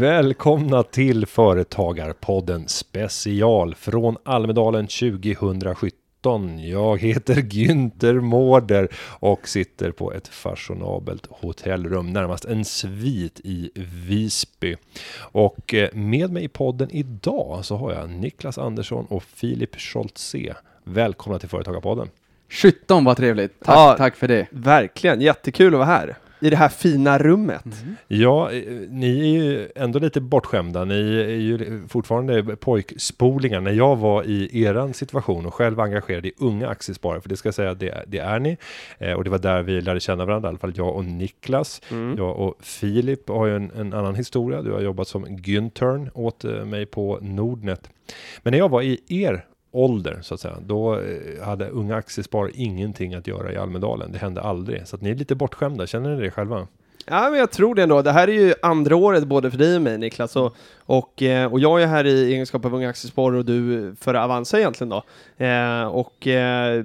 Välkomna till Företagarpodden special från Almedalen 2017. Jag heter Günther Mårder och sitter på ett fashionabelt hotellrum, närmast en svit i Visby. Och eh, med mig i podden idag så har jag Niklas Andersson och Filip Scholtze. Välkomna till Företagarpodden. 17 vad trevligt. Tack, Ja. tack för det. Verkligen, jättekul att vara här. I det här fina rummet. Ja, eh, ni är ju ändå lite bortskämda. Ni är ju fortfarande pojkspolingar. När jag var i eran situation och själv engagerad i unga aktiesparare, för det ska jag säga, det, det är ni. Eh, och det var där vi lärde känna varandra, i alla fall jag och Niklas. Jag och Filip har ju en, en annan historia. Du har jobbat som Güntern åt eh, mig på Nordnet. Men när jag var i er ålder så att säga, då eh, hade unga Aktiespar ingenting att göra i Almedalen. Det hände aldrig. Så att ni är lite bortskämda. Känner ni det själva? Ja, men jag tror det ändå. Det här är ju andra året både för dig och mig Niklas. Och, och, eh, och jag är här i egenskap av Unga Aktiesparare och du för Avanza egentligen då. Eh, och, eh,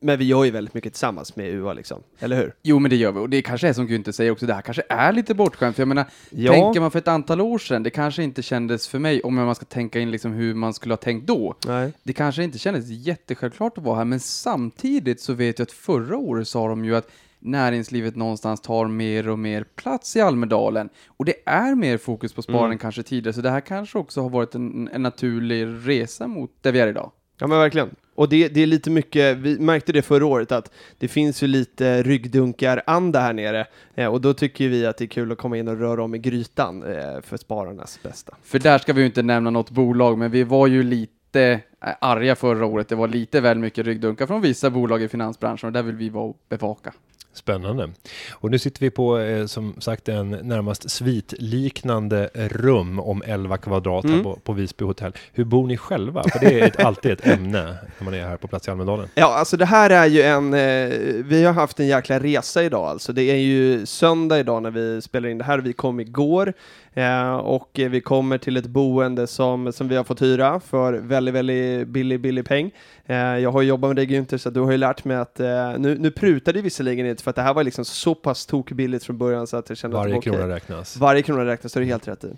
men vi gör ju väldigt mycket tillsammans med UA liksom, eller hur? Jo, men det gör vi. Och det kanske är som Günther säger också, det här kanske är lite bortskämt. För jag menar, Ja. tänker man för ett antal år sedan, det kanske inte kändes för mig, om man ska tänka in liksom hur man skulle ha tänkt då. Nej. Det kanske inte kändes jättesjälvklart att vara här, men samtidigt så vet jag att förra året sa de ju att näringslivet någonstans tar mer och mer plats i Almedalen. Och det är mer fokus på sparande än kanske tidigare, så det här kanske också har varit en, en naturlig resa mot där vi är idag. Ja men verkligen. Och det, det är lite mycket, vi märkte det förra året att det finns ju lite ryggdunkar-anda här nere. Eh, och då tycker vi att det är kul att komma in och röra om i grytan eh, för spararnas bästa. För där ska vi ju inte nämna något bolag, men vi var ju lite eh, arga förra året. Det var lite väl mycket ryggdunkar från vissa bolag i finansbranschen och där vill vi vara och bevaka. Spännande. Och nu sitter vi på eh, som sagt en närmast svitliknande rum om 11 kvadrat här Mm. på, på Visby hotell. Hur bor ni själva? För det är ett, alltid ett ämne när man är här på plats i Almedalen. Ja, alltså det här är ju en, eh, vi har haft en jäkla resa idag alltså. Det är ju söndag idag när vi spelar in det här. Vi kom igår eh, och vi kommer till ett boende som, som vi har fått hyra för väldigt, väldigt billig, billig peng. Eh, jag har jobbat med dig Günther, så du har ju lärt mig att eh, nu, nu prutade det visserligen inte för att det här var liksom så pass tokbilligt från början så att jag kände att Varje var okej. krona räknas. Varje krona räknas, det är du helt rätt i.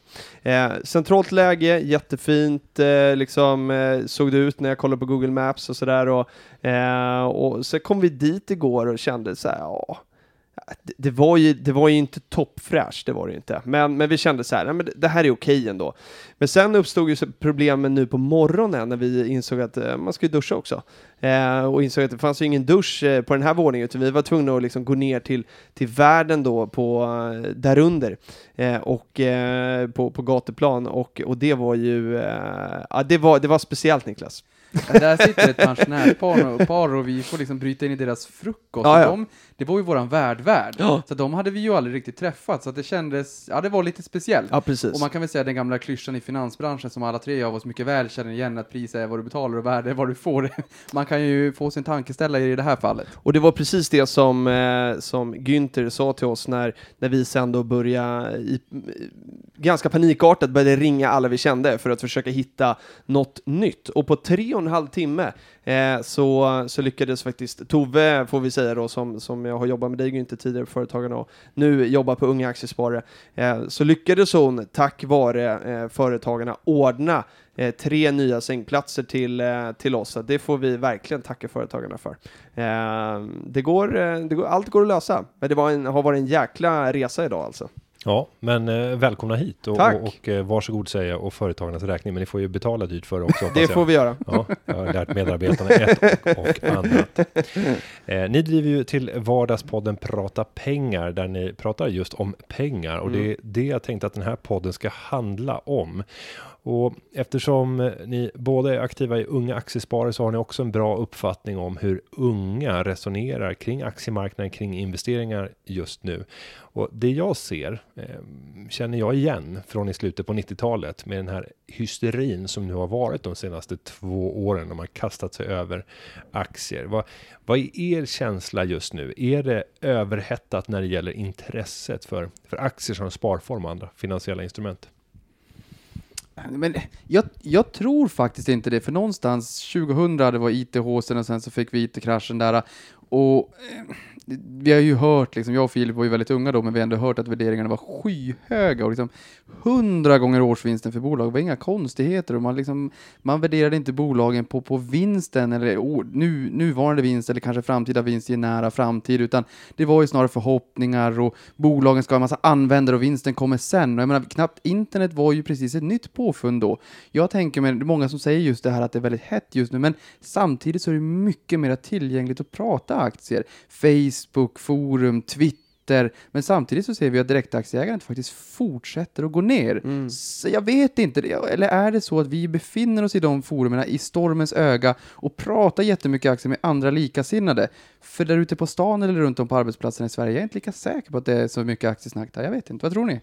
Centralt läge, jättefint, liksom såg det ut när jag kollade på Google Maps och sådär. Och, och så kom vi dit igår och kände så här, ja, det, var ju, det var ju inte toppfräscht, det var det ju inte. Men, men vi kände så här, nej, men det, här är okej ändå. Men sen uppstod ju problemen nu på morgonen när vi insåg att eh, man ska ju duscha också. Eh, och insåg att det fanns ju ingen dusch eh, på den här våningen, utan vi var tvungna att liksom gå ner till, till världen då på, eh, därunder eh, och eh, på, på gatuplan och, och det var ju, eh, ja, det var, det var speciellt Niklas. Där sitter ett pensionärspar och, par och vi får liksom bryta in i deras frukost. Ja, ja. De, det var ju våran värdvärd. Ja. Så de hade vi ju aldrig riktigt träffat, så det kändes, ja det var lite speciellt. Ja, precis. Och man kan väl säga den gamla klyschan i finansbranschen som alla tre av oss mycket väl känner igen, att pris är vad du betalar och värde är vad du får. Man kan ju få sin tankeställare i det här fallet. Och det var precis det som, eh, som Günther sa till oss när, när vi sen då började i, ganska panikartat började ringa alla vi kände för att försöka hitta något nytt. Och på tre och en halv timme eh, så, så lyckades faktiskt Tove, får vi säga då, som, som jag har jobbat med dig inte tidigare på Företagarna och nu jobbar på Unga Aktiesparare, eh, så lyckades hon tack vare eh, Företagarna ordna eh, tre nya sängplatser till, eh, till oss. Så det får vi verkligen tacka Företagarna för. Eh, det går, eh, det går, allt går att lösa, men det var en, har varit en jäkla resa idag alltså. Ja, men eh, välkomna hit och, Tack. och, och eh, varsågod säga och företagarnas räkning. Men ni får ju betala dyrt för det också. hoppas Det jag. får vi göra. Ja, jag har lärt medarbetarna ett och, och annat. Eh, ni driver ju till vardagspodden Prata pengar där ni pratar just om pengar och det är det jag tänkte att den här podden ska handla om. Och eftersom eh, ni båda är aktiva i Unga Aktiesparare så har ni också en bra uppfattning om hur unga resonerar kring aktiemarknaden, kring investeringar just nu. Och det jag ser eh, känner jag igen från i slutet på 90-talet med den här hysterin som nu har varit de senaste två åren när man kastat sig över aktier. Vad, vad är er känsla just nu? Är det överhettat när det gäller intresset för, för aktier som sparform och andra finansiella instrument? Men jag, jag tror faktiskt inte det, för någonstans 2000 det var IT-håsen och sen så fick vi IT-kraschen där. Och eh, vi har ju hört, liksom, jag och Filip var ju väldigt unga då, men vi har ändå hört att värderingarna var skyhöga och liksom hundra gånger årsvinsten för bolag. Det var inga konstigheter och man, liksom, man värderade inte bolagen på, på vinsten eller oh, nu, nuvarande vinst eller kanske framtida vinst i en nära framtid, utan det var ju snarare förhoppningar och bolagen ska ha en massa användare och vinsten kommer sen. Och jag menar, knappt internet var ju precis ett nytt påfund då. Jag tänker mig, det är många som säger just det här att det är väldigt hett just nu, men samtidigt så är det mycket mer tillgängligt att prata aktier. Facebook, forum, Twitter, men samtidigt så ser vi att direktaktieägandet faktiskt fortsätter att gå ner. Mm. Så jag vet inte, eller är det så att vi befinner oss i de forumen i stormens öga och pratar jättemycket aktier med andra likasinnade? För där ute på stan eller runt om på arbetsplatserna i Sverige, jag är inte lika säker på att det är så mycket aktiesnack där. Jag vet inte, vad tror ni?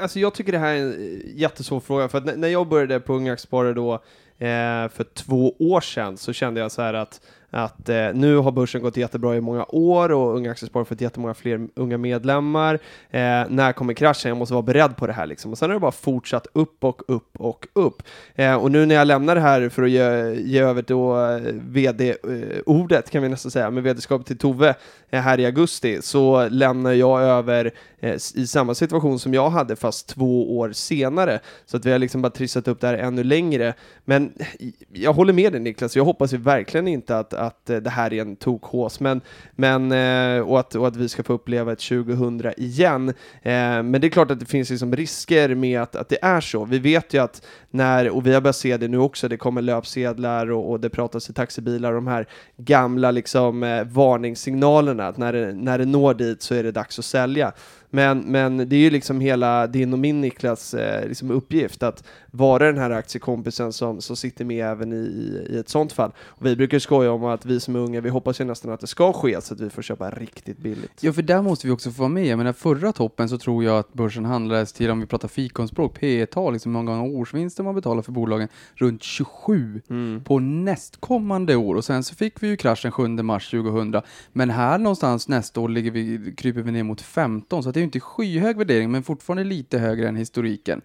Alltså, jag tycker det här är en eh, jättesvår fråga, för när jag började på Unga Aktiesparare då eh, för två år sedan så kände jag så här att att eh, nu har börsen gått jättebra i många år och Unga Aktiesparare har fått jättemånga fler unga medlemmar. Eh, när kommer kraschen? Jag måste vara beredd på det här liksom. Och sen har det bara fortsatt upp och upp och upp. Eh, och nu när jag lämnar det här för att ge, ge över då eh, vd-ordet eh, kan vi nästan säga, med vd till Tove eh, här i augusti, så lämnar jag över eh, i samma situation som jag hade fast två år senare. Så att vi har liksom bara trissat upp det här ännu längre. Men eh, jag håller med dig Niklas, jag hoppas ju verkligen inte att, att eh, det här är en tokhås, men, men, eh, och, att, och att vi ska få uppleva ett 2000 igen. Eh, Men det är klart att det finns liksom risker med att, att det är så. Vi vet ju att när, och vi har börjat se det nu också, det kommer löpsedlar och, och det pratas i taxibilar, de här gamla liksom eh, varningssignalerna, att när det, när det når dit så är det dags att sälja. Men, men det är ju liksom hela din och min Niklas eh, liksom uppgift att vara den här aktiekompisen som, som sitter med även i, i ett sånt fall. Och vi brukar skoja om att vi som är unga, vi hoppas ju nästan att det ska ske så att vi får köpa riktigt billigt. Ja, för där måste vi också få vara med. Jag menar, förra toppen så tror jag att börsen handlades till, om vi pratar fikonspråk, P tal liksom hur årsvinst årsvinster man betalar för bolagen, runt 27 Mm. på nästkommande år. Och sen så fick vi ju kraschen 7 mars 2000. Men här någonstans nästa år ligger vi, kryper vi ner mot 15, så det är ju inte skyhög värdering, men fortfarande lite högre än historiken.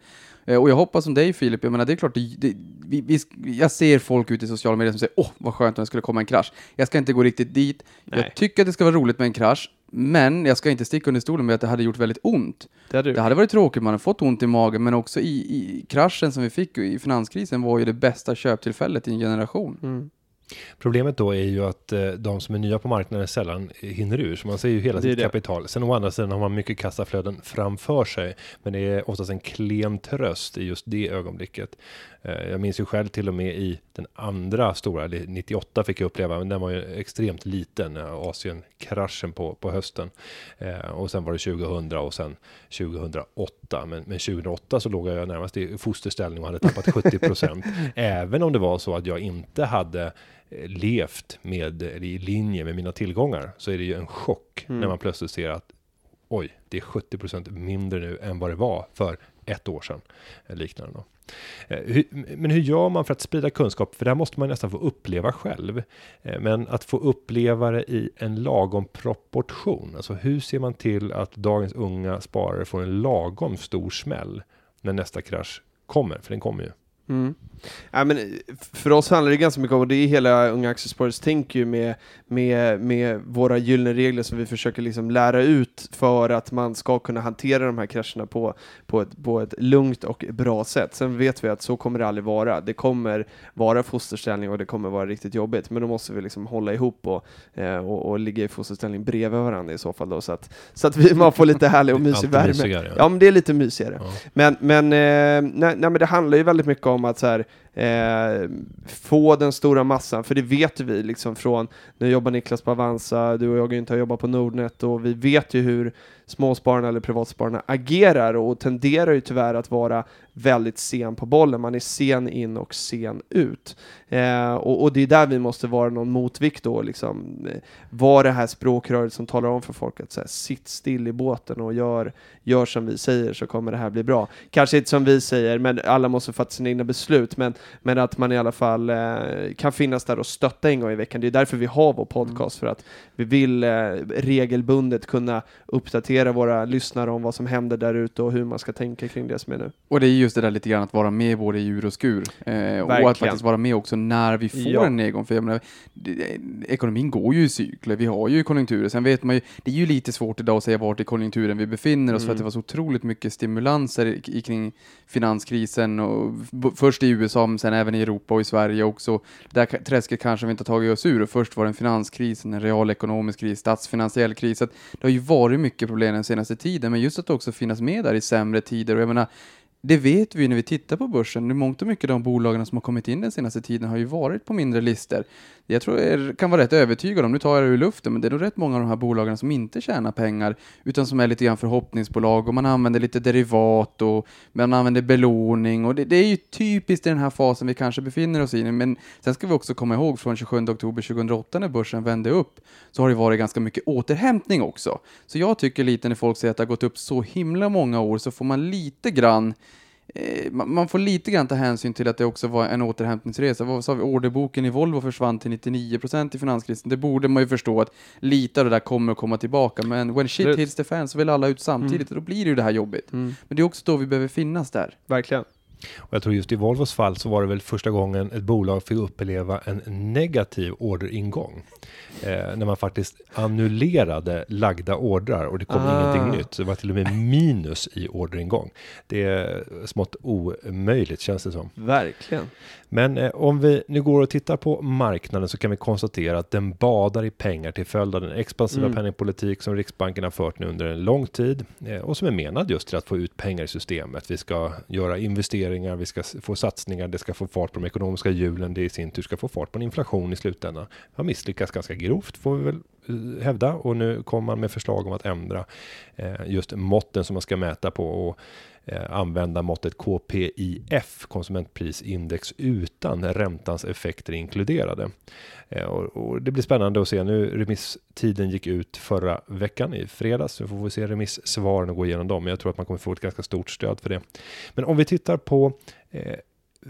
Eh, Och jag hoppas som dig Filip, jag menar det är klart, det, det, vi, vi, jag ser folk ute i sociala medier som säger åh vad skönt om det skulle komma en krasch. Jag ska inte gå riktigt dit, Nej. jag tycker att det ska vara roligt med en krasch, men jag ska inte sticka under stolen med att det hade gjort väldigt ont. Det hade. Det hade varit tråkigt, man hade fått ont i magen, men också i, i kraschen som vi fick i finanskrisen var ju det bästa köptillfället i en generation. Mm. Problemet då är ju att eh, de som är nya på marknaden sällan hinner ur, så man ser ju hela sitt det. kapital. Sen å andra sidan har man mycket kassaflöden framför sig, men det är oftast en klen tröst i just det ögonblicket. Eh, jag minns ju själv till och med i den andra stora, eller 98 fick jag uppleva, men den var ju extremt liten, eh, Asienkraschen på, på hösten. Eh, och sen var det 2000 och sen 2008. Men, men 2008 så låg jag närmast i fosterställning och hade tappat 70 procent. Även om det var så att jag inte hade eh, levt med, eller i linje med mina tillgångar, så är det ju en chock Mm. när man plötsligt ser att oj, det är 70 procent mindre nu än vad det var för ett år sedan. eh, Liknande då. Eh, Men hur gör man för att sprida kunskap? För det här måste man nästan få uppleva själv. Eh, Men att få uppleva det i en lagom proportion. Alltså hur ser man till att dagens unga sparare får en lagom stor smäll när nästa krasch kommer? För den kommer ju. Mm. Ja, men för oss handlar det ganska mycket om, och det är hela Unga Aktiespararens tänk ju med, med, med våra gyllene regler som vi försöker liksom lära ut för att man ska kunna hantera de här krascherna på, på, ett, på ett lugnt och bra sätt. Sen vet vi att så kommer det aldrig vara. Det kommer vara fosterställning och det kommer vara riktigt jobbigt, men då måste vi liksom hålla ihop och, eh, och, och ligga i fosterställning bredvid varandra i så fall då, så att, så att vi, man får lite härlig och mysig värme. ja. Ja, men det är lite mysigare. Ja. Men, men, eh, nej, nej, men det handlar ju väldigt mycket om att så här, eh, få den stora massan, för det vet vi liksom från, nu jobbar Niklas på Avanza, du och jag inte har jobbat på Nordnet och vi vet ju hur småspararna eller privatspararna agerar och tenderar ju tyvärr att vara väldigt sen på bollen. Man är sen in och sen ut. Eh, och, och det är där vi måste vara någon motvikt då, liksom, eh, vara det här språkröret som talar om för folk att så här, sitt still i båten och gör, gör som vi säger så kommer det här bli bra. Kanske inte som vi säger, men alla måste fatta sina egna beslut, men, men att man i alla fall eh, kan finnas där och stötta en gång i veckan. Det är därför vi har vår podcast, för att vi vill eh, regelbundet kunna uppdatera våra lyssnare om vad som händer där ute och hur man ska tänka kring det som är nu. Och det är just det där lite grann att vara med både i ur och skur. Eh, och att faktiskt vara med också när vi får Ja. en nedgång. För jag menar, ekonomin går ju i cykler, vi har ju konjunkturer. Sen vet man ju, det är ju lite svårt idag att säga vart i konjunkturen vi befinner oss för att det var så otroligt mycket stimulanser i, kring finanskrisen och först i USA men sen även i Europa och i Sverige också. Ka- träsket kanske vi inte har tagit oss ur och först var det en finanskris, en realekonomisk kris, statsfinansiell kris. Så det har ju varit mycket problem den senaste tiden men just att också finnas med där i sämre tider och jag menar det vet vi ju när vi tittar på börsen. I mångt och mycket de bolagen som har kommit in den senaste tiden har ju varit på mindre listor. Jag tror jag kan vara rätt övertygad om, nu tar jag det ur luften, men det är nog rätt många av de här bolagen som inte tjänar pengar, utan som är lite grann förhoppningsbolag och man använder lite derivat och man använder belåning och det, det är ju typiskt i den här fasen vi kanske befinner oss i. Men sen ska vi också komma ihåg från 27 oktober 2008 när börsen vände upp, så har det varit ganska mycket återhämtning också. Så jag tycker lite när folk säger att det har gått upp så himla många år så får man lite grann man man får lite grann ta hänsyn till att det också var en återhämtningsresa. Vad sa vi? Orderboken i Volvo försvann till 99% i finanskrisen. Det borde man ju förstå att lite av det där kommer att komma tillbaka. Men when shit hits the fan så vill alla ut samtidigt och då blir det ju det här jobbigt. Mm. Men det är också då vi behöver finnas där. Verkligen. Och jag tror just i Volvos fall så var det väl första gången ett bolag fick uppleva en negativ orderingång. Eh, när man faktiskt annullerade lagda ordrar och det kom Ah. ingenting nytt. Så det var till och med minus i orderingång. Det är smått omöjligt känns det som. Verkligen. Men eh, om vi nu går och tittar på marknaden så kan vi konstatera att den badar i pengar till följd av den expansiva Mm. penningpolitik som Riksbanken har fört nu under en lång tid eh, och som är menad just till att få ut pengar i systemet. Vi ska göra investeringar, vi ska få satsningar, det ska få fart på de ekonomiska hjulen, det i sin tur ska få fart på en inflation i slutändan. har misslyckats ganska grovt får vi väl eh, hävda och nu kommer man med förslag om att ändra eh, just måtten som man ska mäta på och Eh, använda måttet KPIF, konsumentprisindex, utan räntans effekter inkluderade. Eh, och, och det blir spännande att se. Nu remisstiden gick ut förra veckan i fredags. Nu får vi se remissvaren och gå igenom dem. Jag tror att man kommer få ett ganska stort stöd för det. Men om vi tittar på eh,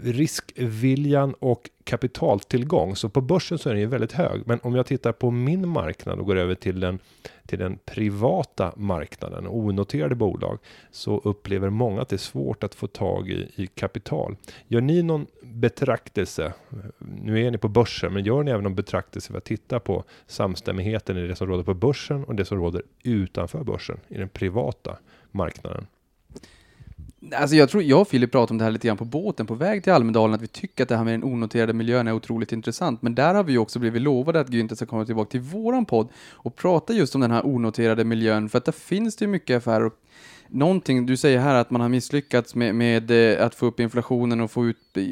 riskviljan och kapitaltillgång så på börsen så är den ju väldigt hög. Men om jag tittar på min marknad och går över till den till den privata marknaden och onoterade bolag så upplever många att det är svårt att få tag i, i kapital. Gör ni någon betraktelse? Nu är ni på börsen, men gör ni även någon betraktelse för att titta på samstämmigheten i det som råder på börsen och det som råder utanför börsen i den privata marknaden? Alltså jag tror jag och Filip pratade om det här lite grann på båten på väg till Almedalen, att vi tycker att det här med den onoterade miljön är otroligt intressant. Men där har vi ju också blivit lovade att Günther ska komma tillbaka till våran podd och prata just om den här onoterade miljön, för att där finns det ju mycket affärer. Och någonting, du säger här att man har misslyckats med, med eh, att få upp inflationen och få ut, eh,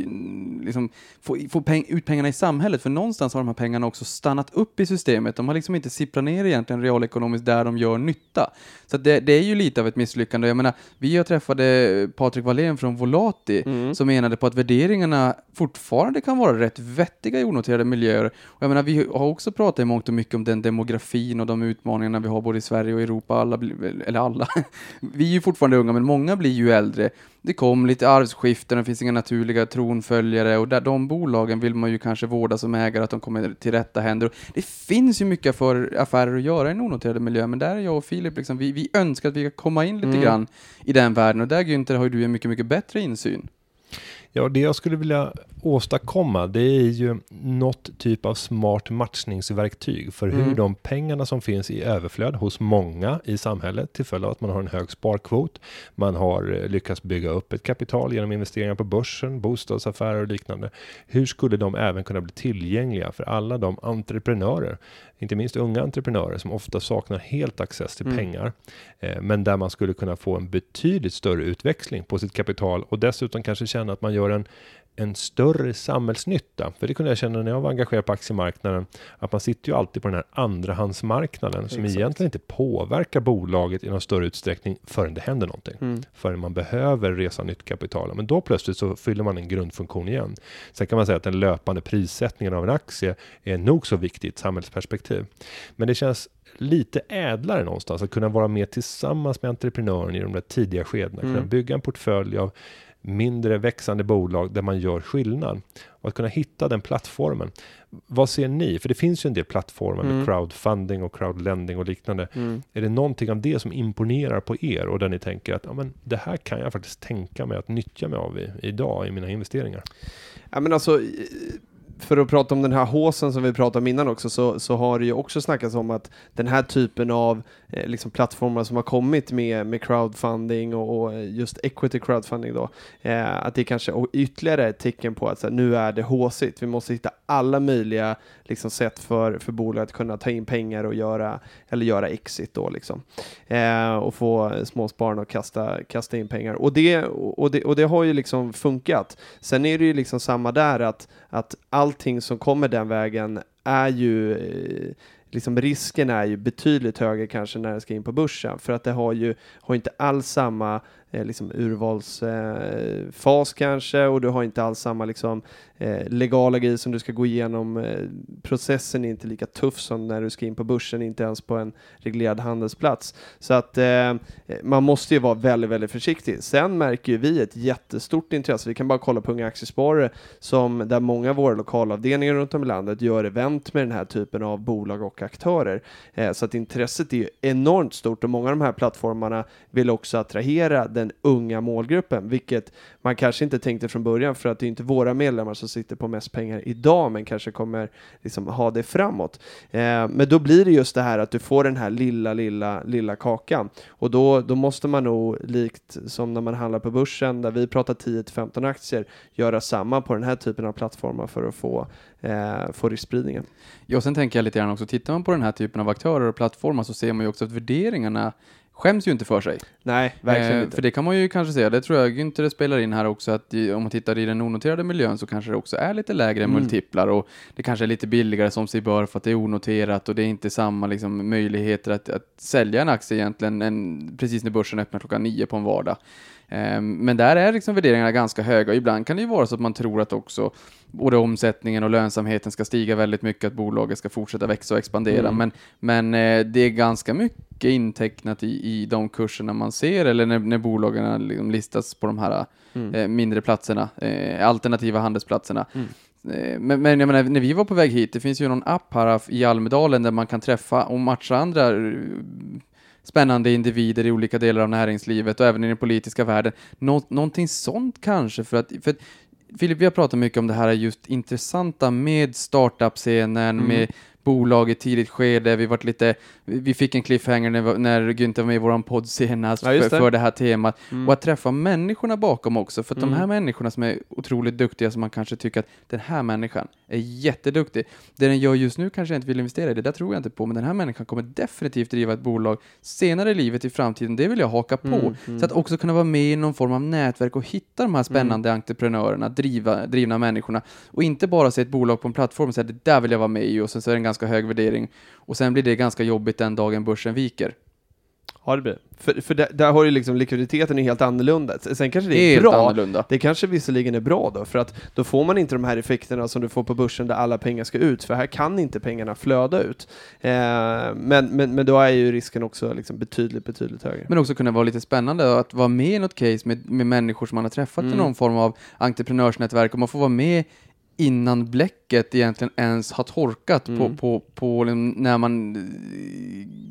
liksom, få, få peng, ut pengarna i samhället, för någonstans har de här pengarna också stannat upp i systemet. De har liksom inte sipprat ner egentligen realekonomiskt där de gör nytta. Så det, det är ju lite av ett misslyckande. Jag menar, vi har träffade Patrik Wallén från Volati Mm. som menade på att värderingarna fortfarande kan vara rätt vettiga i onoterade miljöer. Och jag menar, vi har också pratat i mångt och mycket om den demografin och de utmaningarna vi har både i Sverige och Europa, alla, eller alla. Vi är ju fortfarande unga, men många blir ju äldre. Det kom lite arvsskiften, det finns inga naturliga tronföljare och där, de bolagen vill man ju kanske vårda som ägare, att de kommer till rätta händer. Det finns ju mycket för affärer att göra i en onoterad miljö, men där är jag och Filip, liksom, vi, vi önskar att vi kan komma in lite Mm. grann i den världen och där Günther har ju du en mycket, mycket bättre insyn. Ja, det jag skulle vilja åstadkomma, det är ju något typ av smart matchningsverktyg för hur Mm. de pengarna som finns i överflöd hos många i samhället till följd av att man har en hög sparkvot, man har eh, lyckats bygga upp ett kapital genom investeringar på börsen, bostadsaffärer och liknande. Hur skulle de även kunna bli tillgängliga för alla de entreprenörer, inte minst unga entreprenörer som ofta saknar helt access till Mm. pengar, eh, men där man skulle kunna få en betydligt större utväxling på sitt kapital och dessutom kanske känna att man gör en en större samhällsnytta. För det kunde jag känna när jag var engagerad på aktiemarknaden, att man sitter ju alltid på den här andrahandsmarknaden som Exakt. egentligen inte påverkar bolaget i någon större utsträckning förrän det händer någonting. Mm. Förrän man behöver resa nytt kapital. Men då plötsligt så fyller man en grundfunktion igen. Sen kan man säga att den löpande prissättningen av en aktie är nog så viktig i ett samhällsperspektiv. Men det känns lite ädlare någonstans att kunna vara med tillsammans med entreprenören i de där tidiga skedena. Kunna Mm. bygga en portfölj av mindre växande bolag där man gör skillnad. Och att kunna hitta den plattformen. Vad ser ni? För det finns ju en del plattformar med Mm. crowdfunding och crowdlending och liknande. Mm. Är det någonting av det som imponerar på er och där ni tänker att ja, men det här kan jag faktiskt tänka mig att nyttja mig av i, idag i mina investeringar? Ja men alltså, för att prata om den här håsen som vi pratade om innan också, så, så har det ju också snackats om att den här typen av eh, liksom plattformar som har kommit med, med crowdfunding och, och just equity crowdfunding då, eh, att det kanske är ytterligare ett tecken på att så här, nu är det håsigt. Vi måste hitta alla möjliga liksom, sätt för, för bolag att kunna ta in pengar och göra, eller göra exit då liksom. Eh, och få småspararna att kasta, kasta in pengar. Och det, och, det, och det har ju liksom funkat. Sen är det ju liksom samma där att, att allting som kommer den vägen är ju eh, Liksom risken är ju betydligt högre kanske när det ska in på börsen. För att det har ju har inte alls samma Eh, liksom urvalsfas eh, kanske och du har inte alls samma liksom eh, legala grejer som du ska gå igenom. Eh, processen är inte lika tuff som när du ska in på börsen, inte ens på en reglerad handelsplats. Så att eh, man måste ju vara väldigt, väldigt försiktig. Sen märker ju vi ett jättestort intresse. Vi kan bara kolla på Unga Aktiesparare som där många av våra lokalavdelningar runt om i landet gör event med den här typen av bolag och aktörer. Eh, så att intresset är ju enormt stort och många av de här plattformarna vill också attrahera den unga målgruppen, vilket man kanske inte tänkte från början för att det är inte våra medlemmar som sitter på mest pengar idag, men kanske kommer liksom ha det framåt. Eh, men då blir det just det här att du får den här lilla, lilla, lilla kakan och då, då måste man nog likt som när man handlar på börsen där vi pratar 10-15 aktier göra samma på den här typen av plattformar för att få, eh, få riskspridningen. Ja, sen tänker jag lite grann också, tittar man på den här typen av aktörer och plattformar så ser man ju också att värderingarna skäms ju inte för sig. Nej, verkligen Eh, inte. För det kan man ju kanske säga, det tror jag inte det spelar in här också, att i, om man tittar i den onoterade miljön så kanske det också är lite lägre Mm. multiplar och det kanske är lite billigare som sig bör för att det är onoterat och det är inte samma liksom, möjligheter att, att sälja en aktie egentligen än precis när börsen öppnar klockan nio på en vardag. Eh, Men där är liksom värderingarna ganska höga och ibland kan det ju vara så att man tror att också både omsättningen och lönsamheten ska stiga väldigt mycket, att bolaget ska fortsätta växa och expandera. Mm. Men, men eh, det är ganska mycket intecknat i, i de kurserna man ser eller när, när bolagen liksom listas på de här Mm. eh, mindre platserna, eh, alternativa handelsplatserna. Mm. Men, men jag menar, när vi var på väg hit, det finns ju någon app här i Almedalen där man kan träffa och matcha andra spännande individer i olika delar av näringslivet och även i den politiska världen. Nå någonting sånt kanske, för att, för att Filip, vi har pratat mycket om det här just intressanta med startup-scenen, Mm. med bolag i tidigt skede. Vi, varit lite, vi fick en cliffhanger när, när Günther var med i vår podd senast Ja, för, det. för det här temat. Mm. Och att träffa människorna bakom också, för att Mm. de här människorna som är otroligt duktiga, som man kanske tycker att den här människan är jätteduktig. Det den gör just nu kanske jag inte vill investera i, det där tror jag inte på, men den här människan kommer definitivt driva ett bolag senare i livet, i framtiden, det vill jag haka på. Mm, mm. Så att också kunna vara med i någon form av nätverk och hitta de här spännande entreprenörerna, driva, drivna människorna. Och inte bara se ett bolag på en plattform och säga det där vill jag vara med i och sen så är det en ganska hög värdering och sen blir det ganska jobbigt den dagen börsen viker. Ja, det blir För, för där, där har ju liksom likviditeten är helt annorlunda. Sen kanske det är Helt bra. annorlunda. Det kanske visserligen är bra då, för att då får man inte de här effekterna som du får på börsen där alla pengar ska ut, för här kan inte pengarna flöda ut. Eh, men, men, men då är ju risken också liksom betydligt, betydligt högre. Men också kunna vara lite spännande att vara med i något case med, med människor som man har träffat i Mm. någon form av entreprenörsnätverk och man får vara med innan bläcket egentligen ens har torkat Mm. på, på, på liksom när man,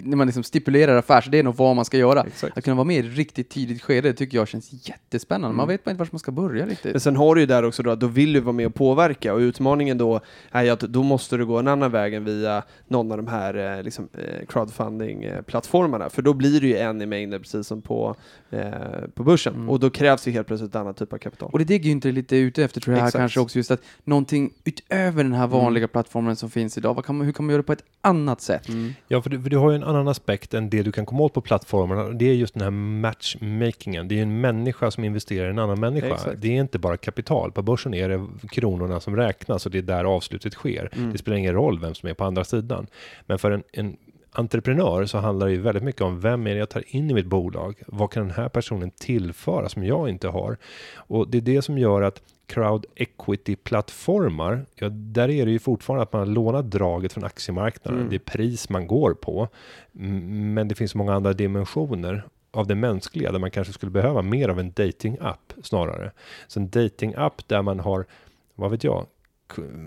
när man liksom stipulerar affärsidén och vad man ska göra. Exakt. Att kunna vara med i ett riktigt tidigt skede det tycker jag känns jättespännande. Man Mm. vet bara inte var man ska börja Men riktigt. sen har du ju där också då att då vill du vara med och påverka och utmaningen då är ju att då måste du gå en annan väg än via någon av de här eh, liksom, eh, crowdfunding-plattformarna. För då blir det ju en i mängden precis som på, eh, på börsen. Mm. Och då krävs ju helt plötsligt ett annat typ av kapital. Och det är det Günther är lite ute efter tror jag här kanske också, just att någonting utöver den här Mm. vanliga plattformen som finns idag, kan man, hur kan man göra det på ett annat sätt? Mm. Ja, för du, för du har ju en annan aspekt än det du kan komma åt på plattformarna. Det är just den här matchmakingen. Det är ju en människa som investerar i en annan människa. Exakt. Det är inte bara kapital. På börsen är det kronorna som räknas och det är där avslutet sker. Mm. Det spelar ingen roll vem som är på andra sidan. Men för en, en entreprenör så handlar det ju väldigt mycket om vem är det jag tar in i mitt bolag? Vad kan den här personen tillföra som jag inte har? Och det är det som gör att crowd equity-plattformar, ja, där är det ju fortfarande att man har lånat draget från aktiemarknaden. Mm. Det är pris man går på. Men det finns många andra dimensioner. av det mänskliga där man kanske skulle behöva mer av en dating-app snarare. Så en dating-app där man har, vad vet jag,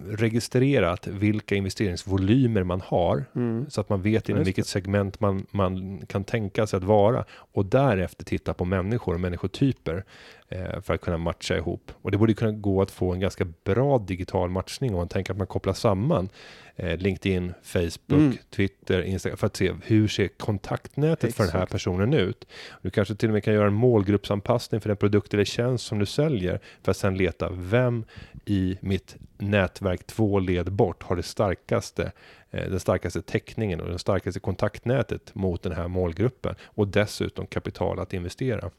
registrerat vilka investeringsvolymer man har Mm. så att man vet inom vilket segment man, man kan tänka sig att vara och därefter titta på människor och människotyper eh, för att kunna matcha ihop. Och det borde kunna gå att få en ganska bra digital matchning om man tänker att man kopplar samman LinkedIn, Facebook, Mm. Twitter, Instagram för att se hur ser kontaktnätet för den här Exakt. personen ut. Du kanske till och med kan göra en målgruppsanpassning för den produkt eller tjänst som du säljer för att sedan leta vem i mitt nätverk två led bort har det starkaste eh, den starkaste täckningen och den starkaste kontaktnätet mot den här målgruppen och dessutom kapital att investera.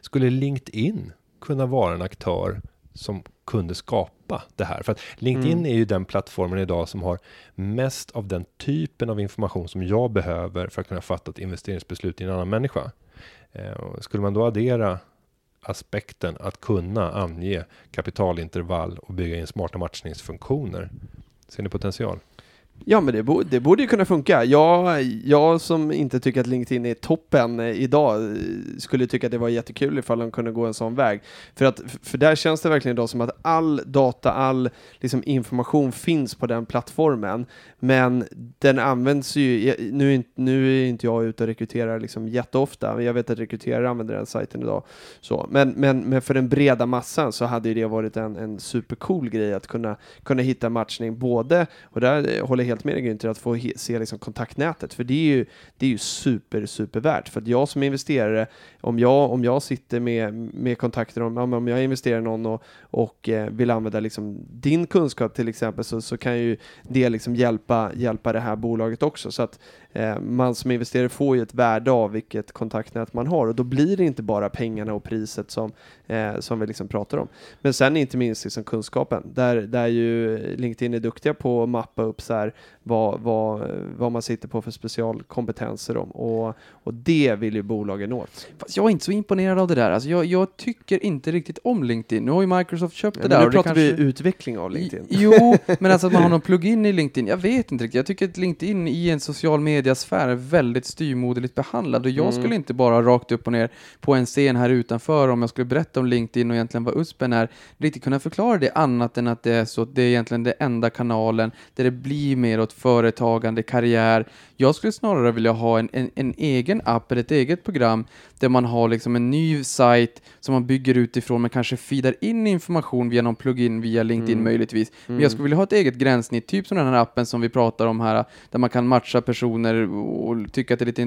Skulle LinkedIn kunna vara en aktör som kunde skapa det här? För att LinkedIn Mm. är ju den plattformen idag som har mest av den typen av information som jag behöver för att kunna fatta ett investeringsbeslut i en annan människa. Eh, skulle man då addera aspekten att kunna ange kapitalintervall och bygga in smarta matchningsfunktioner. Ser ni potential? Ja, men det, borde, det borde ju kunna funka. Jag, jag som inte tycker att LinkedIn är toppen eh, idag eh, skulle tycka att det var jättekul ifall de kunde gå en sån väg. För, att, för där känns det verkligen idag som att all data, all liksom, information finns på den plattformen. Men den används ju, nu är, inte- nu är inte jag ute och rekryterar liksom jätteofta, men jag vet att rekryterare använder den sajten idag. Så, men, men, men för den breda massan så hade ju det varit en, en supercool grej att kunna, kunna hitta matchning både, och där eh, håller helt med dig Günther, att få se liksom kontaktnätet, för det är ju, det är ju super, super värt. För att jag som investerare, om jag, om jag sitter med, med kontakter, om, om jag investerar i någon och, och eh, vill använda liksom din kunskap till exempel, så, så kan ju det liksom hjälpa, hjälpa det här bolaget också. Så att Eh, man som investerare får ju ett värde av vilket kontaktnät man har och då blir det inte bara pengarna och priset som, eh, som vi liksom pratar om. Men sen inte minst liksom kunskapen, där, där ju LinkedIn är duktiga på att mappa upp så här vad, vad, vad man sitter på för specialkompetenser om och, och det vill ju bolagen åt. Fast jag är inte så imponerad av det där. Alltså jag, jag tycker inte riktigt om LinkedIn. Nu har ju Microsoft köpt Ja, det där. nu pratar kanske... vi utveckling av LinkedIn. Jo, men alltså att man har någon plugin i LinkedIn. Jag vet inte riktigt. Jag tycker att LinkedIn i en social mediasfär är väldigt styrmoderligt behandlad och jag Mm. skulle inte bara rakt upp och ner på en scen här utanför om jag skulle berätta om LinkedIn och egentligen vad USPen är, riktigt kunna förklara det annat än att det är så att det är egentligen den enda kanalen där det blir mer åt företagande, karriär. Jag skulle snarare vilja ha en, en, en egen app eller ett eget program där man har liksom en ny sajt som man bygger utifrån men kanske feedar in information via någon plugin via LinkedIn Mm. möjligtvis. Men jag skulle vilja ha ett eget gränssnitt, typ som den här appen som vi pratar om här, där man kan matcha personer och tycka att det är lite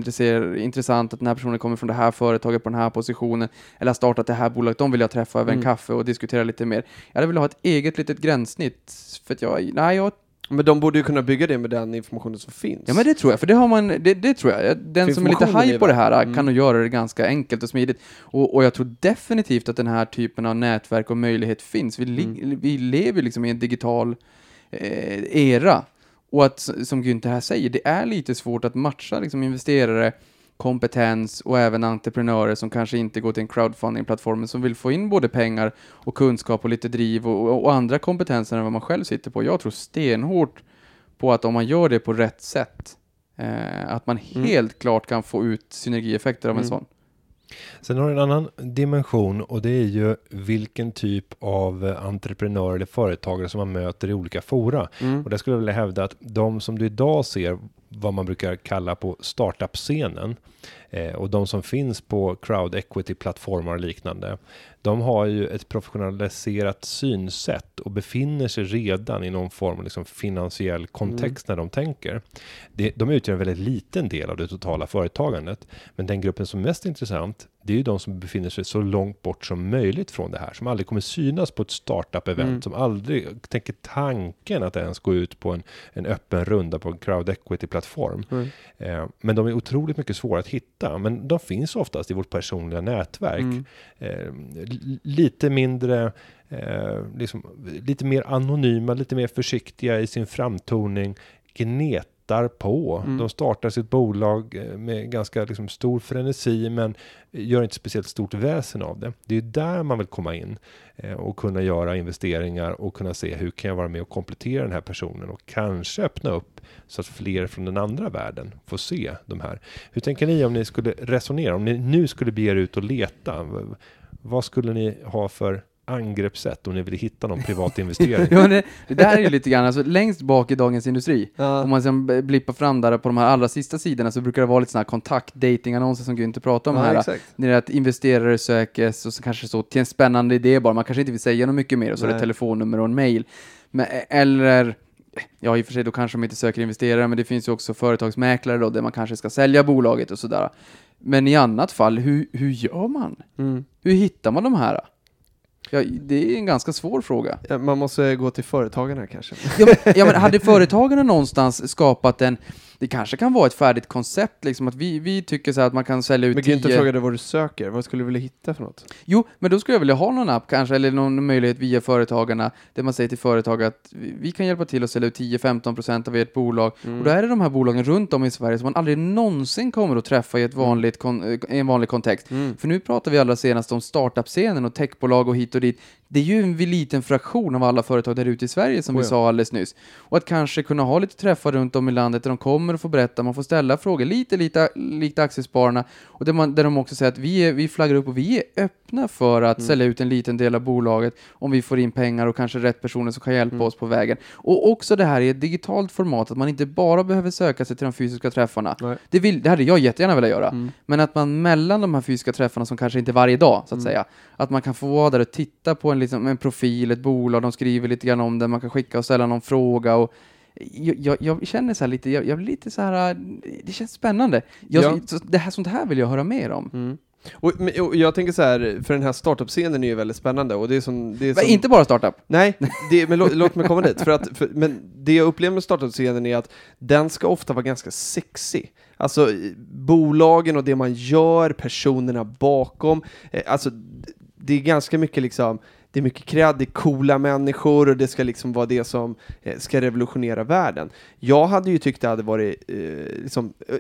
intressant att den här personen kommer från det här företaget på den här positionen, eller har startat det här bolaget, de vill jag träffa över en Mm. kaffe och diskutera lite mer. Jag hade velat ha ett eget litet gränssnitt, för att jag, nej, jag Men de borde ju kunna bygga det med den informationen som finns. Ja men det tror jag, för det har man, det, det tror jag. Den som är lite hype på det här värt. kan nog göra det ganska enkelt och smidigt. Och, och jag tror definitivt att den här typen av nätverk och möjlighet finns. Vi, li, vi lever liksom i en digital eh, era. Och att, som Günther här säger, det är lite svårt att matcha liksom, investerare, kompetens och även entreprenörer som kanske inte går till en crowdfunding-plattform men som vill få in både pengar och kunskap och lite driv och, och, andra kompetenser än vad man själv sitter på. Jag tror stenhårt på att om man gör det på rätt sätt, eh, att man Mm. helt klart kan få ut synergieffekter av en Mm. sån. Sen har du en annan dimension och det är ju vilken typ av entreprenör eller företagare som man möter i olika fora. Mm. Och där skulle jag vilja hävda att de som du idag ser vad man brukar kalla på startup-scenen eh, och de som finns på crowd equity-plattformar och liknande. De har ju ett professionaliserat synsätt och befinner sig redan i någon form av liksom finansiell kontext när de tänker. Det, de utgör en väldigt liten del av det totala företagandet. Men den gruppen som är mest intressant, det är ju de som befinner sig så långt bort som möjligt från det här. Som aldrig kommer synas på ett startup-event. Mm. Som aldrig tänker tanken att ens gå ut på en, en öppen runda på en crowd equity-plattform. Mm. Eh, men de är otroligt mycket svåra att hitta. Men de finns oftast i vårt personliga nätverk. Mm. Eh, li- lite mindre, eh, liksom, lite mer anonyma, lite mer försiktiga i sin framtoning. Gnet lattar på. Mm. De startar sitt bolag eh, med ganska liksom, stor frenesi men gör inte speciellt stort väsen av det. Det är där man vill komma in eh, och kunna göra investeringar och kunna se hur kan jag vara med och komplettera den här personen och kanske öppna upp så att fler från den andra världen får se de här. Hur tänker ni om ni skulle resonera, om ni nu skulle bege er ut och leta? Vad skulle ni ha för angreppssätt om ni vill hitta någon privat investering? Ja, det, det där är ju lite grann, alltså längst bak i Dagens Industri, Ja. om man sen blippar fram där på de här allra sista sidorna så brukar det vara lite sådana här kontakt-dating-annonser som Günther pratar om Ja, här. exakt. Det är att investerare sökes och så kanske så till en spännande idé bara, man kanske inte vill säga något mycket mer och så är det Nej. telefonnummer och en mail. Men, eller, ja i och för sig då kanske de inte söker investerare, men det finns ju också företagsmäklare då, där man kanske ska sälja bolaget och sådär. Men i annat fall, hur, hur gör man? Mm. Hur hittar man de här? Ja, det är en ganska svår fråga. Ja, Man måste gå till företagarna kanske. Ja men, ja, men hade företagarna någonstans skapat en, det kanske kan vara ett färdigt koncept, liksom att vi, vi tycker så här att man kan sälja ut Men Günther tio... frågade vad du söker, vad skulle du vilja hitta för något? Jo, men då skulle jag vilja ha någon app kanske, eller någon möjlighet via företagarna, där man säger till företag att vi vi kan hjälpa till att sälja ut 10-15% av ert bolag. Och då är det de här bolagen runt om i Sverige som man aldrig någonsin kommer att träffa i, ett vanligt kon, eh, i en vanlig kontext. Mm. För nu pratar vi allra senast om startup-scenen och techbolag och hit och dit. Det är ju en liten fraktion av alla företag där ute i Sverige som Oh vi ja. sa alldeles nyss. Och att kanske kunna ha lite träffar runt om i landet där de kommer och får berätta, man får ställa frågor, lite, lite likt Aktiespararna, och där, man, där de också säger att vi, är, vi flaggar upp och vi är öppna för att sälja ut en liten del av bolaget om vi får in pengar och kanske rätt personer som kan hjälpa oss på vägen. Och också det här i ett digitalt format, att man inte bara behöver söka sig till de fysiska träffarna. Nej. Det, vill, det hade jag jättegärna velat göra. Mm. Men att man mellan de här fysiska träffarna, som kanske inte är varje dag, så att Mm. säga, att man kan få vara där och titta på en, liksom, en profil, ett bolag, de skriver lite grann om det, man kan skicka och ställa någon fråga och jag, jag, känner så här lite, jag, jag blir lite så här, äh, det känns spännande. Jag, Ja. så, det här, sånt här vill jag höra mer om. Mm. Och, och jag tänker så här, för den här startup-scenen är ju väldigt spännande och det är som... Det är som Inte bara startup. Nej, det, men lå, låt mig komma dit. För att, för, men det jag upplever med startup-scenen är att den ska ofta vara ganska sexig. Alltså bolagen och det man gör, personerna bakom. Eh, alltså det är ganska mycket liksom, det är mycket cred, det är coola människor och det ska liksom vara det som eh, ska revolutionera världen. Jag hade ju tyckt det hade varit, eh, liksom, eh,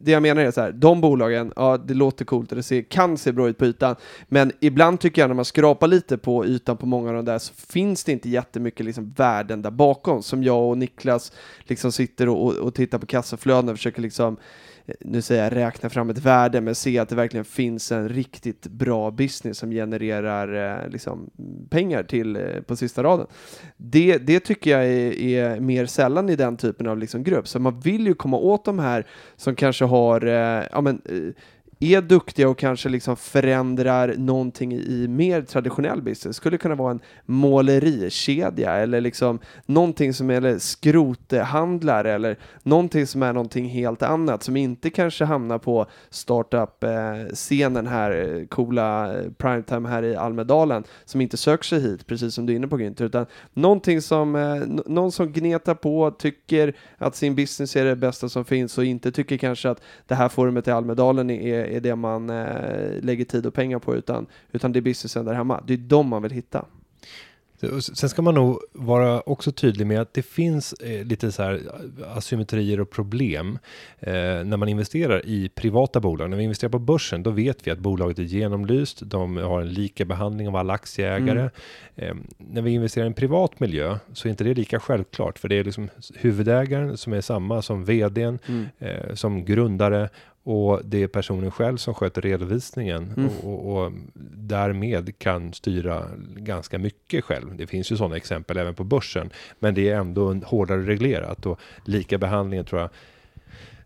det jag menar är så här, de bolagen, ja det låter coolt och det ser, kan se bra ut på ytan, men ibland tycker jag när man skrapar lite på ytan på många av de där så finns det inte jättemycket liksom värden där bakom som jag och Niklas liksom sitter och, och, och tittar på kassaflöden och försöker liksom Eh, nu säger jag räkna fram ett värde, men se att det verkligen finns en riktigt bra business som genererar eh, liksom, pengar till eh, på sista raden. Det, det tycker jag är, är mer sällan i den typen av liksom, grupp, så man vill ju komma åt de här som kanske har, eh, ja men, eh, är duktiga och kanske liksom förändrar någonting i mer traditionell business. Skulle kunna vara en målerikedja eller liksom någonting som är eller skrothandlare eller någonting som är någonting helt annat som inte kanske hamnar på startup-scenen här, coola primetime här i Almedalen som inte söker sig hit, precis som du är inne på Günther, utan någonting som, eh, någon som gnetar på, tycker att sin business är det bästa som finns och inte tycker kanske att det här forumet i Almedalen är, är det man eh, lägger tid och pengar på, utan, utan det är businessen där hemma. Det är de man vill hitta. Sen ska man nog vara också tydlig med att det finns eh, lite så här asymmetrier och problem eh, när man investerar i privata bolag. När vi investerar på börsen, då vet vi att bolaget är genomlyst. De har en lika behandling av alla aktieägare. Eh, när vi investerar i en privat miljö så är inte det lika självklart, för det är liksom huvudägaren som är samma som vdn, eh, som grundare och det är personen själv som sköter redovisningen Mm. och, och, och därmed kan styra ganska mycket själv. Det finns ju sådana exempel även på börsen, men det är ändå en hårdare reglerat och lika behandlingen tror jag,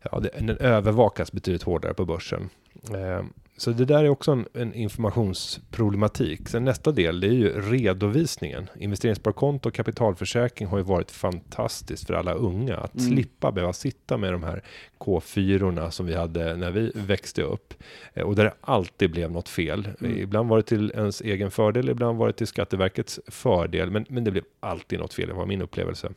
ja, den övervakas betydligt hårdare på börsen. Eh, så det där är också en, en informationsproblematik. Sen nästa del, det är ju redovisningen. Investeringssparkonto och kapitalförsäkring har ju varit fantastiskt för alla unga. Att Mm. slippa behöva sitta med de här K4orna som vi hade när vi växte upp. Eh, Och där det alltid blev något fel. Mm. Ibland var det till ens egen fördel, ibland var det till Skatteverkets fördel. Men, men det blev alltid något fel, det var min upplevelse.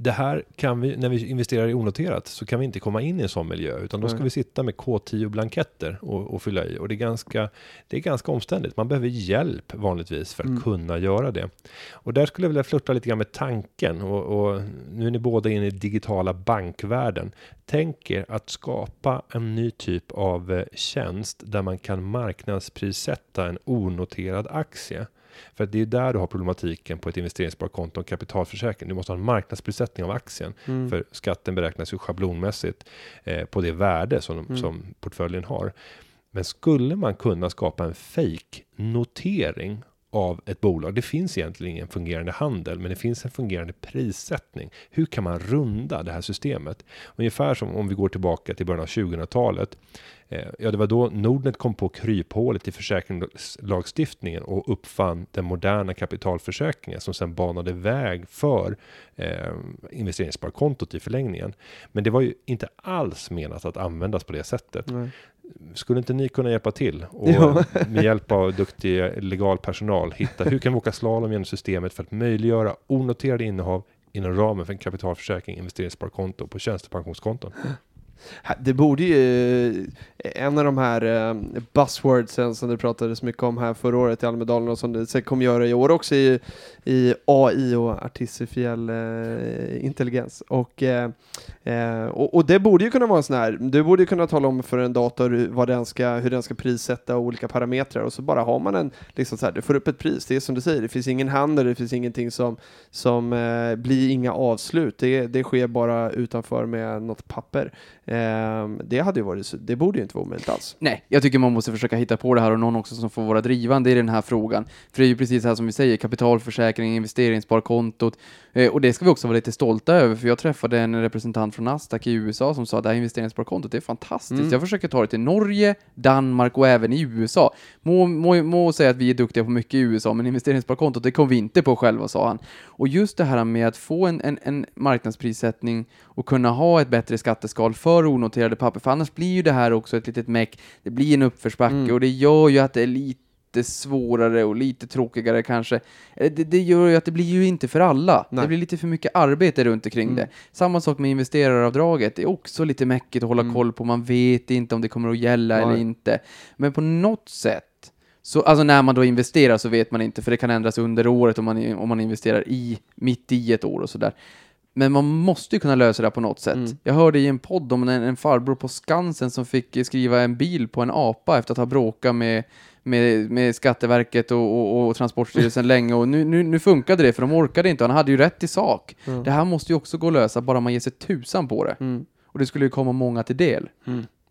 Det här kan vi, när vi investerar i onoterat så kan vi inte komma in i en sån miljö, utan då ska vi sitta med K10-blanketter och, och fylla i. Och det är, ganska, det är ganska omständigt. Man behöver hjälp vanligtvis för att Mm. kunna göra det. Och där skulle jag vilja flirta lite grann med tanken, och, och nu är ni båda inne i digitala bankvärlden. Tänk er att skapa en ny typ av eh, tjänst där man kan marknadsprissätta en onoterad aktie. För att det är där du har problematiken på ett investeringssparkonto och kapitalförsäkring. Du måste ha en marknadsprissättning av aktien. Mm. För skatten beräknas ju schablonmässigt eh, på det värde som, Mm. som portföljen har. Men skulle man kunna skapa en fake notering av ett bolag. Det finns egentligen ingen fungerande handel, men det finns en fungerande prissättning. Hur kan man runda det här systemet? Ungefär som om vi går tillbaka till början av 2000-talet. Eh, ja, det var då Nordnet kom på kryphålet i försäkringslagstiftningen och uppfann den moderna kapitalförsäkringen som sedan banade väg för eh, investeringssparkontot i förlängningen. Men det var ju inte alls menat att användas på det sättet. Nej. Skulle inte ni kunna hjälpa till och Ja. med hjälp av duktig legal personal hitta hur kan vi åka slalom genom systemet för att möjliggöra onoterade innehav inom ramen för en kapitalförsäkring, investeringssparkonto på tjänstepensionskonton. Det borde ju, eh, en av de här eh, buzzwordsen som det pratades mycket om här förra året i Almedalen och som det säkert kommer göra i år också i, i AI och artificiell eh, intelligens. Och, eh, eh, och, och det borde ju kunna vara en sån här, du borde ju kunna tala om för en dator hur- vad den ska, hur den ska prissätta olika parametrar och så bara har man en, liksom så här, du får upp ett pris, det är som du säger, det finns ingen handel, det finns ingenting som, som eh, blir inga avslut, det, det sker bara utanför med något papper. Ehm, det hade ju varit, det borde ju inte vara omöjligt alls. Nej, jag tycker man måste försöka hitta på det här och någon också som får vara drivande i den här frågan. För det är ju precis så här som vi säger, kapitalförsäkring, investeringssparkontot. Eh, och det ska vi också vara lite stolta över, för jag träffade en representant från Nasdaq i USA som sa att det här investeringssparkontot det är fantastiskt. Mm. Jag försöker ta det till Norge, Danmark och även i USA. Må, må, må säga att vi är duktiga på mycket i USA, men investeringssparkontot det kom vi inte på själva, sa han. Och just det här med att få en, en, en marknadsprissättning och kunna ha ett bättre skatteskal för onoterade papper, för annars blir ju det här också ett litet meck, det blir en uppförsbacke Mm. och det gör ju att det är lite svårare och lite tråkigare kanske. Eh, Det, det gör ju att det blir ju inte för alla. Nej. Det blir lite för mycket arbete runt omkring Mm. det. Samma sak med investeraravdraget, det är också lite mäckigt att hålla Mm. koll på, man vet inte om det kommer att gälla Nej. eller inte. Men på något sätt så, alltså när man då investerar så vet man inte, för det kan ändras under året om man, om man investerar i, mitt i ett år och sådär. Men man måste ju kunna lösa det på något sätt. Mm. Jag hörde i en podd om en, en farbror på Skansen som fick skriva en bil på en apa efter att ha bråkat med, med, med Skatteverket och, och, och Transportstyrelsen länge och nu, nu, nu funkade det för de orkade inte han hade ju rätt i sak. Mm. Det här måste ju också gå att lösa bara man ger sig tusan på det. Mm. Och det skulle ju komma många till del.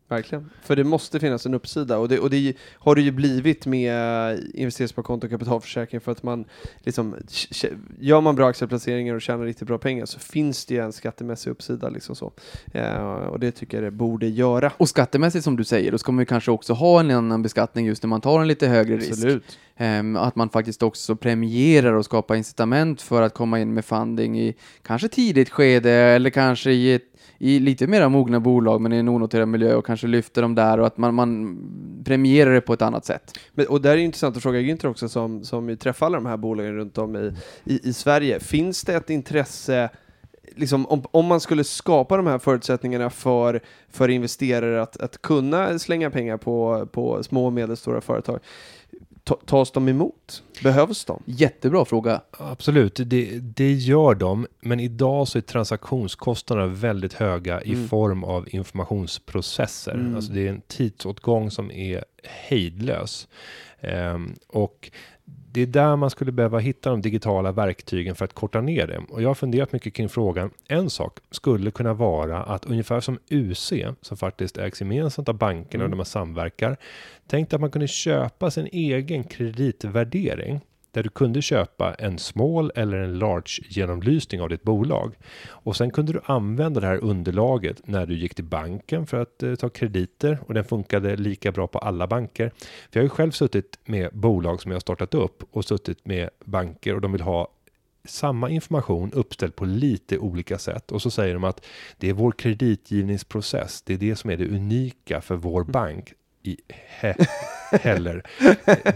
Verkligen. För det måste finnas en uppsida och det, och det har det ju blivit med investeringssparkonto och kapitalförsäkring för att man liksom, gör man bra aktieplaceringar och tjänar riktigt bra pengar så finns det ju en skattemässig uppsida liksom så. Eh, och det tycker jag det borde göra. Och skattemässigt som du säger, då ska man ju kanske också ha en annan beskattning just när man tar en lite högre risk. Ehm, att man faktiskt också premierar och skapar incitament för att komma in med funding i kanske tidigt skede eller kanske i, ett, i lite mer mogna bolag men i en onoterad miljö och kanske lyfter dem där och att man, man premierar det på ett annat sätt. Men, och där är det intressant att fråga Günther också som, som ju träffar alla de här bolagen runt om i, i, i Sverige. Finns det ett intresse Liksom, om, om man skulle skapa de här förutsättningarna för, för investerare att, att kunna slänga pengar på, på små och medelstora företag, tas de emot? Behövs de? Jättebra fråga. Absolut, det, det gör de, men idag så är transaktionskostnaderna väldigt höga i Mm. form av informationsprocesser. Mm. Alltså det är en tidsåtgång som är hejdlös. Ehm, och det är där man skulle behöva hitta de digitala verktygen för att korta ner det. Och jag har funderat mycket kring frågan. En sak skulle kunna vara att ungefär som UC, som faktiskt ägs gemensamt av bankerna och Mm. där man samverkar, tänk att man kunde köpa sin egen kreditvärdering där du kunde köpa en small eller en large genomlysning av ditt bolag. Och sen kunde du använda det här underlaget när du gick till banken för att eh, ta krediter och den funkade lika bra på alla banker. För jag har ju själv suttit med bolag som jag har startat upp och suttit med banker och de vill ha samma information uppställd på lite olika sätt och så säger de att det är vår kreditgivningsprocess. Det är det som är det unika för vår bank i he heller.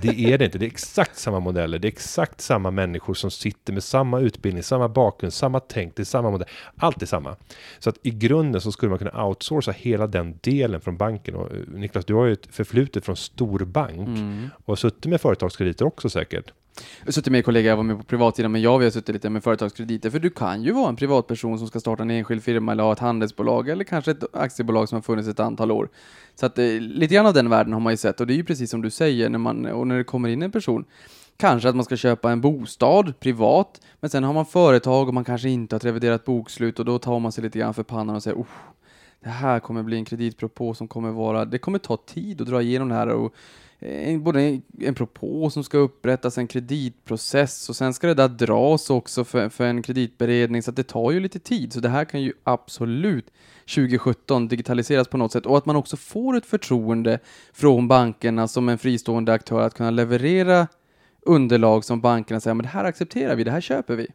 Det är det inte. Det är exakt samma modeller. Det är exakt samma människor som sitter med samma utbildning, samma bakgrund, samma tänk. Det är samma modell. Allt är samma. Så att i grunden så skulle man kunna outsourca hela den delen från banken. Och eh, Niklas, du har ju ett förflutet från storbank Mm. och suttit med företagskrediter också säkert. Jag har suttit med kollegor, jag var med på privatsidan, men jag har suttit lite med företagskrediter. För du kan ju vara en privatperson som ska starta en enskild firma eller ha ett handelsbolag eller kanske ett aktiebolag som har funnits ett antal år. Så att eh, lite grann av den världen har man ju sett och det är ju precis som du säger när man, och när det kommer in en person. Kanske att man ska köpa en bostad privat, men sen har man företag och man kanske inte har ett reviderat bokslut och då tar man sig lite grann för pannan och säger oh, det här kommer bli en kreditpropå som kommer vara, det kommer ta tid att dra igenom det här och en, både en, en propå som ska upprättas, en kreditprocess och sen ska det där dras också för, för en kreditberedning så att det tar ju lite tid. Så det här kan ju absolut 2017 digitaliseras på något sätt och att man också får ett förtroende från bankerna som en fristående aktör att kunna leverera underlag som bankerna säger men det här accepterar vi, det här köper vi.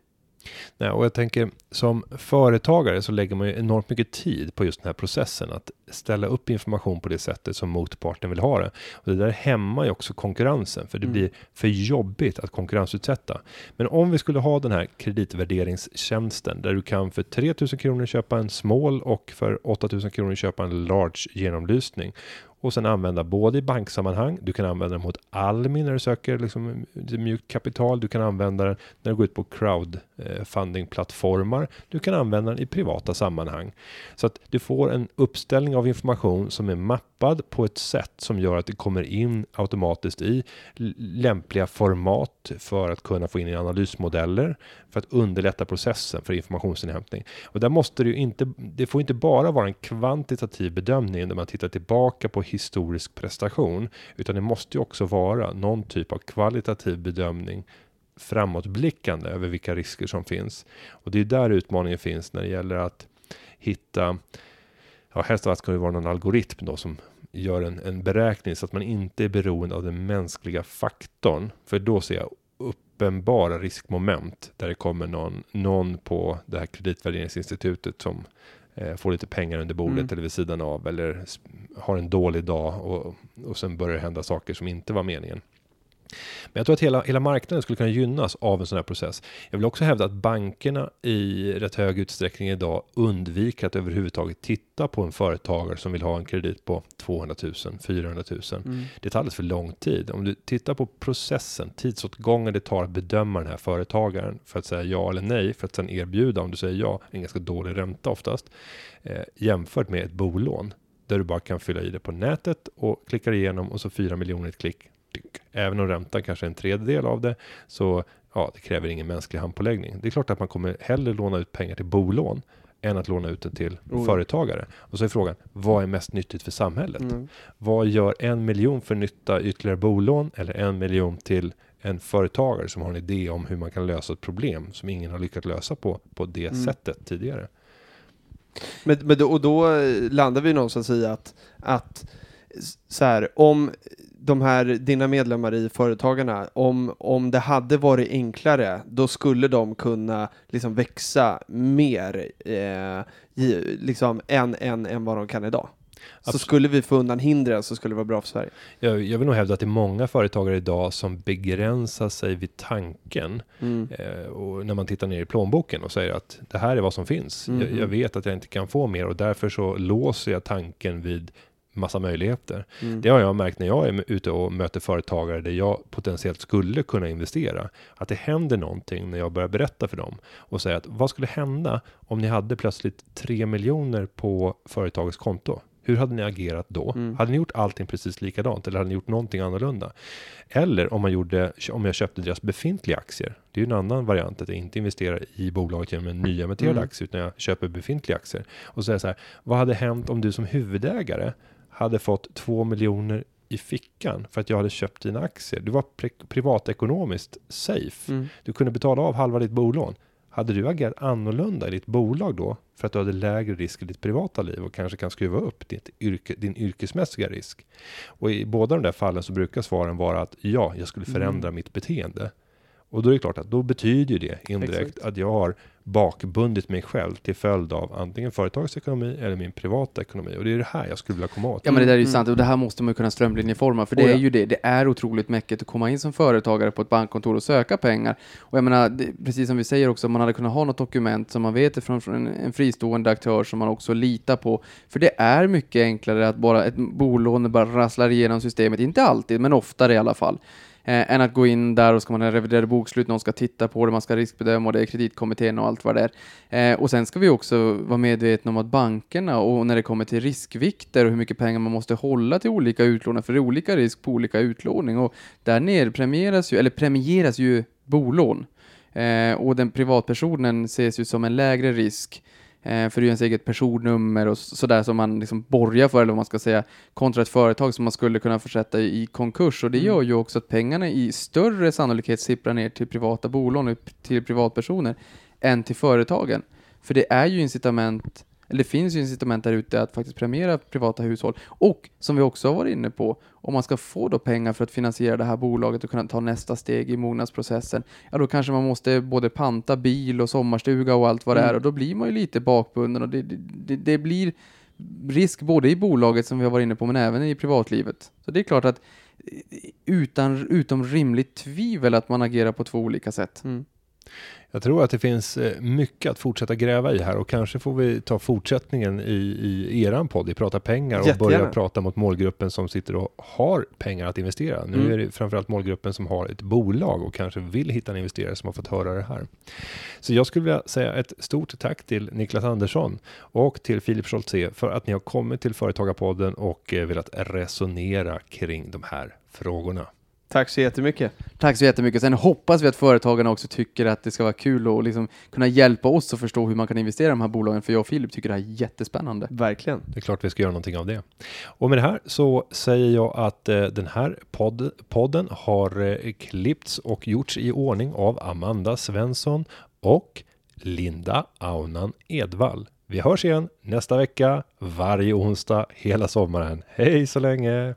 Nej, och jag tänker som företagare så lägger man ju enormt mycket tid på just den här processen att ställa upp information på det sättet som motparten vill ha det. Och det där hämmar ju också konkurrensen för det Mm. blir för jobbigt att konkurrensutsätta. Men om vi skulle ha den här kreditvärderingstjänsten där du kan för 3000 kronor köpa en small och för 8000 kronor köpa en large genomlysning och sen använda både i banksammanhang. Du kan använda den mot Almi när du söker liksom eh, mjukt kapital. Du kan använda den när du går ut på crowdfunding plattformar. Du kan använda den i privata sammanhang så att du får en uppställning av information som är mappad på ett sätt som gör att det kommer in automatiskt i lämpliga format för att kunna få in i analysmodeller för att underlätta processen för informationsinhämtning. Och där måste det ju inte, det får inte bara vara en kvantitativ bedömning där man tittar tillbaka på historisk prestation, utan det måste ju också vara någon typ av kvalitativ bedömning framåtblickande över vilka risker som finns. Och det är där utmaningen finns när det gäller att hitta, ja helst av allt ska det vara någon algoritm då som gör en, en beräkning så att man inte är beroende av den mänskliga faktorn. För då ser jag uppenbara riskmoment där det kommer någon, någon på det här kreditvärderingsinstitutet som eh, får lite pengar under bordet Mm. eller vid sidan av eller har en dålig dag och, och sen börjar det hända saker som inte var meningen. Men jag tror att hela, hela marknaden skulle kunna gynnas av en sån här process. Jag vill också hävda att bankerna i rätt hög utsträckning idag undviker att överhuvudtaget titta på en företagare som vill ha en kredit på 200 000, 400 000. Mm. Det tar alldeles för lång tid. Om du tittar på processen, tidsåtgången det tar att bedöma den här företagaren för att säga ja eller nej, för att sen erbjuda, om du säger ja, en ganska dålig ränta oftast, eh, jämfört med ett bolån där du bara kan fylla i det på nätet och klickar igenom och så 4 miljoner ett klick. Även om räntan kanske är en tredjedel av det så ja, det kräver ingen mänsklig handpåläggning. Det är klart att man kommer hellre låna ut pengar till bolån än att låna ut den till ja. företagare. Och så är frågan, vad är mest nyttigt för samhället? Mm. Vad gör en miljon för nytta ytterligare bolån eller en miljon till en företagare som har en idé om hur man kan lösa ett problem som ingen har lyckats lösa på, på det Mm. sättet tidigare. Men, men då, och då landar vi någonstans i att, att så här, om de här, dina medlemmar i Företagarna, om, om det hade varit enklare, då skulle de kunna liksom växa mer eh, liksom, än, än, än vad de kan idag. Så Absolut. skulle vi få undan hindren så skulle det vara bra för Sverige. Jag, jag vill nog hävda att det är många företagare idag som begränsar sig vid tanken Mm. eh, och när man tittar ner i plånboken och säger att det här är vad som finns. Jag, Mhm. jag vet att jag inte kan få mer och därför så låser jag tanken vid massa möjligheter. Mm. Det har jag märkt när jag är ute och möter företagare där jag potentiellt skulle kunna investera. Att det händer någonting när jag börjar berätta för dem och säga att vad skulle hända om ni hade plötsligt 3 miljoner på företagets konto? Hur hade ni agerat då? Mm. Hade ni gjort allting precis likadant eller hade ni gjort någonting annorlunda? Eller om man gjorde, om jag köpte deras befintliga aktier. Det är ju en annan variant att jag inte investerar i bolaget genom en nyemitterad Mm. aktie utan jag köper befintliga aktier. Och så är så här, vad hade hänt om du som huvudägare hade fått 2 miljoner i fickan för att jag hade köpt dina aktier? Du var pri- privatekonomiskt safe. Mm. Du kunde betala av halva ditt bolån. Hade du agerat annorlunda i ditt bolag då för att du hade lägre risk i ditt privata liv och kanske kan skruva upp ditt yrke, din yrkesmässiga risk? Och i båda de där fallen så brukar svaren vara att ja, jag skulle förändra mitt beteende. Och då är det klart att då betyder ju det indirekt Exakt. att jag har bakbundit mig själv till följd av antingen företagets ekonomi eller min privata ekonomi. Och det är det här jag skulle vilja komma åt. Ja men det där är ju Mm. sant och det här måste man ju kunna strömlinjeforma för det Oh, ja. är ju det, det är otroligt mäckigt att komma in som företagare på ett bankkontor och söka pengar. Och jag menar, det, precis som vi säger också, man hade kunnat ha något dokument som man vet är från, från en, en fristående aktör som man också litar på. För det är mycket enklare att bara ett bolån bara rasslar igenom systemet, inte alltid men oftare i alla fall. Eh, än att gå in där och ska man ha reviderade bokslut, någon ska titta på det, man ska riskbedöma och det är kreditkommittén och allt vad det är. Eh, och sen ska vi också vara medvetna om att bankerna och när det kommer till riskvikter och hur mycket pengar man måste hålla till olika utlåningar, för det är olika risk på olika utlåning och där ner premieras ju, eller premieras ju bolån. Eh, och den privatpersonen ses ju som en lägre risk eh, för det är ens eget personnummer och sådär som man liksom borgar för, eller vad man ska säga, kontra ett företag som man skulle kunna försätta i konkurs. Och det Mm. gör ju också att pengarna i större sannolikhet sipprar ner till privata bolån, till privatpersoner, än till företagen. För det är ju incitament, eller det finns ju incitament där ute att faktiskt premiera privata hushåll. Och som vi också har varit inne på, om man ska få då pengar för att finansiera det här bolaget och kunna ta nästa steg i mognadsprocessen, ja då kanske man måste både panta bil och sommarstuga och allt vad det är Mm. och då blir man ju lite bakbunden och det, det, det, det blir risk både i bolaget som vi har varit inne på men även i privatlivet. Så det är klart att eh, utan, utom rimligt tvivel att man agerar på två olika sätt. Mm. Jag tror att det finns eh, mycket att fortsätta gräva i här och kanske får vi ta fortsättningen i, i eran podd i Prata pengar och Jättegärna. börja prata mot målgruppen som sitter och har pengar att investera. Nu Mm. är det framförallt målgruppen som har ett bolag och kanske vill hitta en investerare som har fått höra det här. Så jag skulle vilja säga ett stort tack till Niklas Andersson och till Filip Scholtze för att ni har kommit till Företagarpodden och eh, velat resonera kring de här frågorna. Tack så jättemycket. Tack så jättemycket. Sen hoppas vi att företagarna också tycker att det ska vara kul och liksom kunna hjälpa oss att förstå hur man kan investera i de här bolagen. För jag och Filip tycker det här är jättespännande. Verkligen. Det är klart vi ska göra någonting av det. Och med det här så säger jag att eh, den här podd, podden har eh, klippts och gjorts i ordning av Amanda Svensson och Linda Aunan Edvall. Vi hörs igen nästa vecka, varje onsdag hela sommaren. Hej så länge!